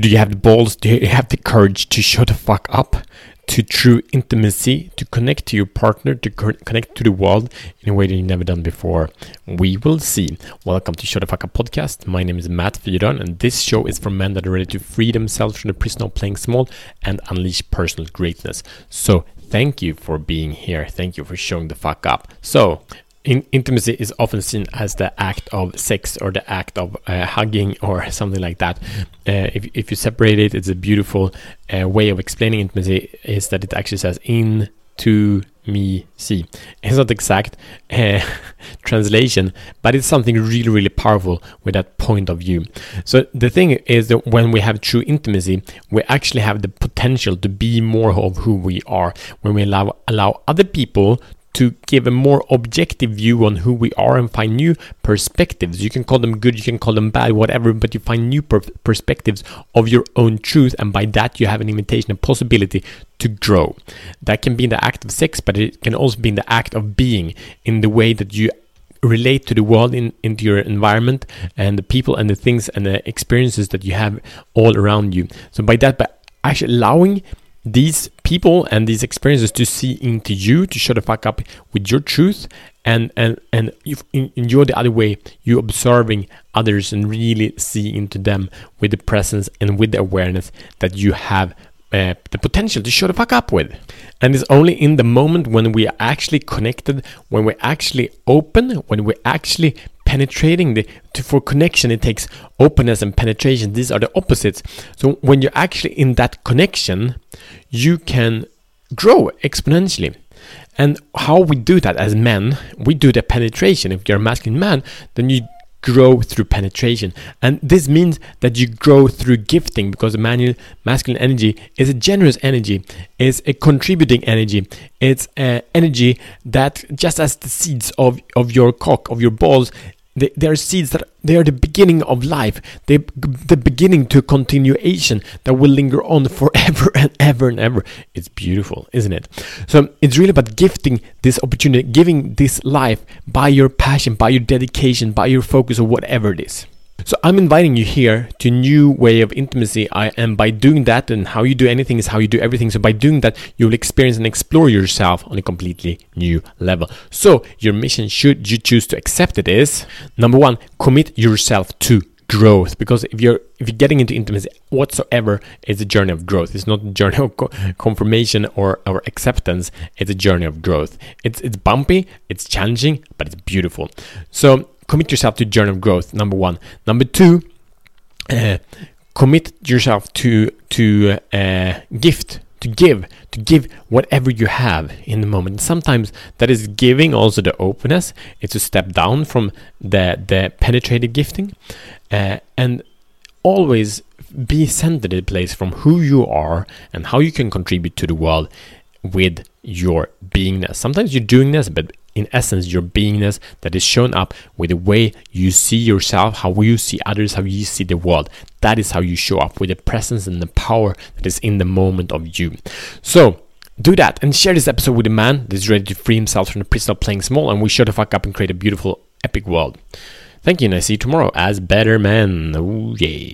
Do you have the balls? Do you have the courage to shut the fuck up? To true intimacy, to connect to your partner, to connect to the world in a way that you've never done before. We will see. Welcome to Shut the Fuck Up podcast. My name is Matt Fyron, and this show is for men that are ready to free themselves from the prison of playing small and unleash personal greatness. So, thank you for being here. Thank you for showing the fuck up. So, in, intimacy is often seen as the act of sex or the act of uh, hugging or something like that. Uh, if, if you separate it, it's a beautiful uh, way of explaining intimacy is that it actually says in to me see. It's not exact uh, translation, but it's something really, really powerful with that point of view. So the thing is that when we have true intimacy, we actually have the potential to be more of who we are. When we allow allow other people to give a more objective view on who we are and find new perspectives. You can call them good, you can call them bad, whatever, but you find new per- perspectives of your own truth, and by that, you have an invitation, a possibility to grow. That can be in the act of sex, but it can also be in the act of being, in the way that you relate to the world in into your environment and the people and the things and the experiences that you have all around you so by that by actually allowing these people and these experiences to see into you to shut the fuck up with your truth and and and if in, in the other way you observing others and really see into them with the presence and with the awareness that you have uh, the potential to shut the fuck up with. And it's only in the moment when we are actually connected, when we're actually open, when we're actually penetrating the to, for connection it takes openness and penetration. These are the opposites. So when you're actually in that connection you can grow exponentially. And how we do that as men we do the penetration. If you're a masculine man then you grow through penetration. And this means that you grow through gifting because manual masculine energy is a generous energy is a contributing energy it's an energy that just as the seeds of, of your cock of your balls they, they are seeds that they are the beginning of life. They the beginning to continuation that will linger on forever and ever and ever. It's beautiful, isn't it? So it's really about gifting this opportunity, giving this life by your passion, by your dedication, by your focus, or whatever it is. So I'm inviting you here to a new way of intimacy. I, and by doing that, and how you do anything is how you do everything. So by doing that, you'll experience and explore yourself on a completely new level. So your mission, should you choose to accept it, is number one, commit yourself to growth because if you're if you're getting into intimacy whatsoever it's a journey of growth it's not a journey of co- confirmation or, or acceptance it's a journey of growth it's it's bumpy it's challenging but it's beautiful so commit yourself to journey of growth. Number one. Number two, uh, commit yourself to to uh, gift to give to give whatever you have in the moment sometimes that is giving also the openness it's a step down from the the penetrated gifting uh, and always be centered in place from who you are and how you can contribute to the world with your beingness sometimes you're doing this but in essence your beingness that is shown up with the way you see yourself, how you see others, how you see the world. That is how you show up with the presence and the power that is in the moment of you. So, do that and share this episode with a man that is ready to free himself from the prison of playing small and we shut the fuck up and create a beautiful, epic world. Thank you, and I see you tomorrow as better men. Oh, yeah.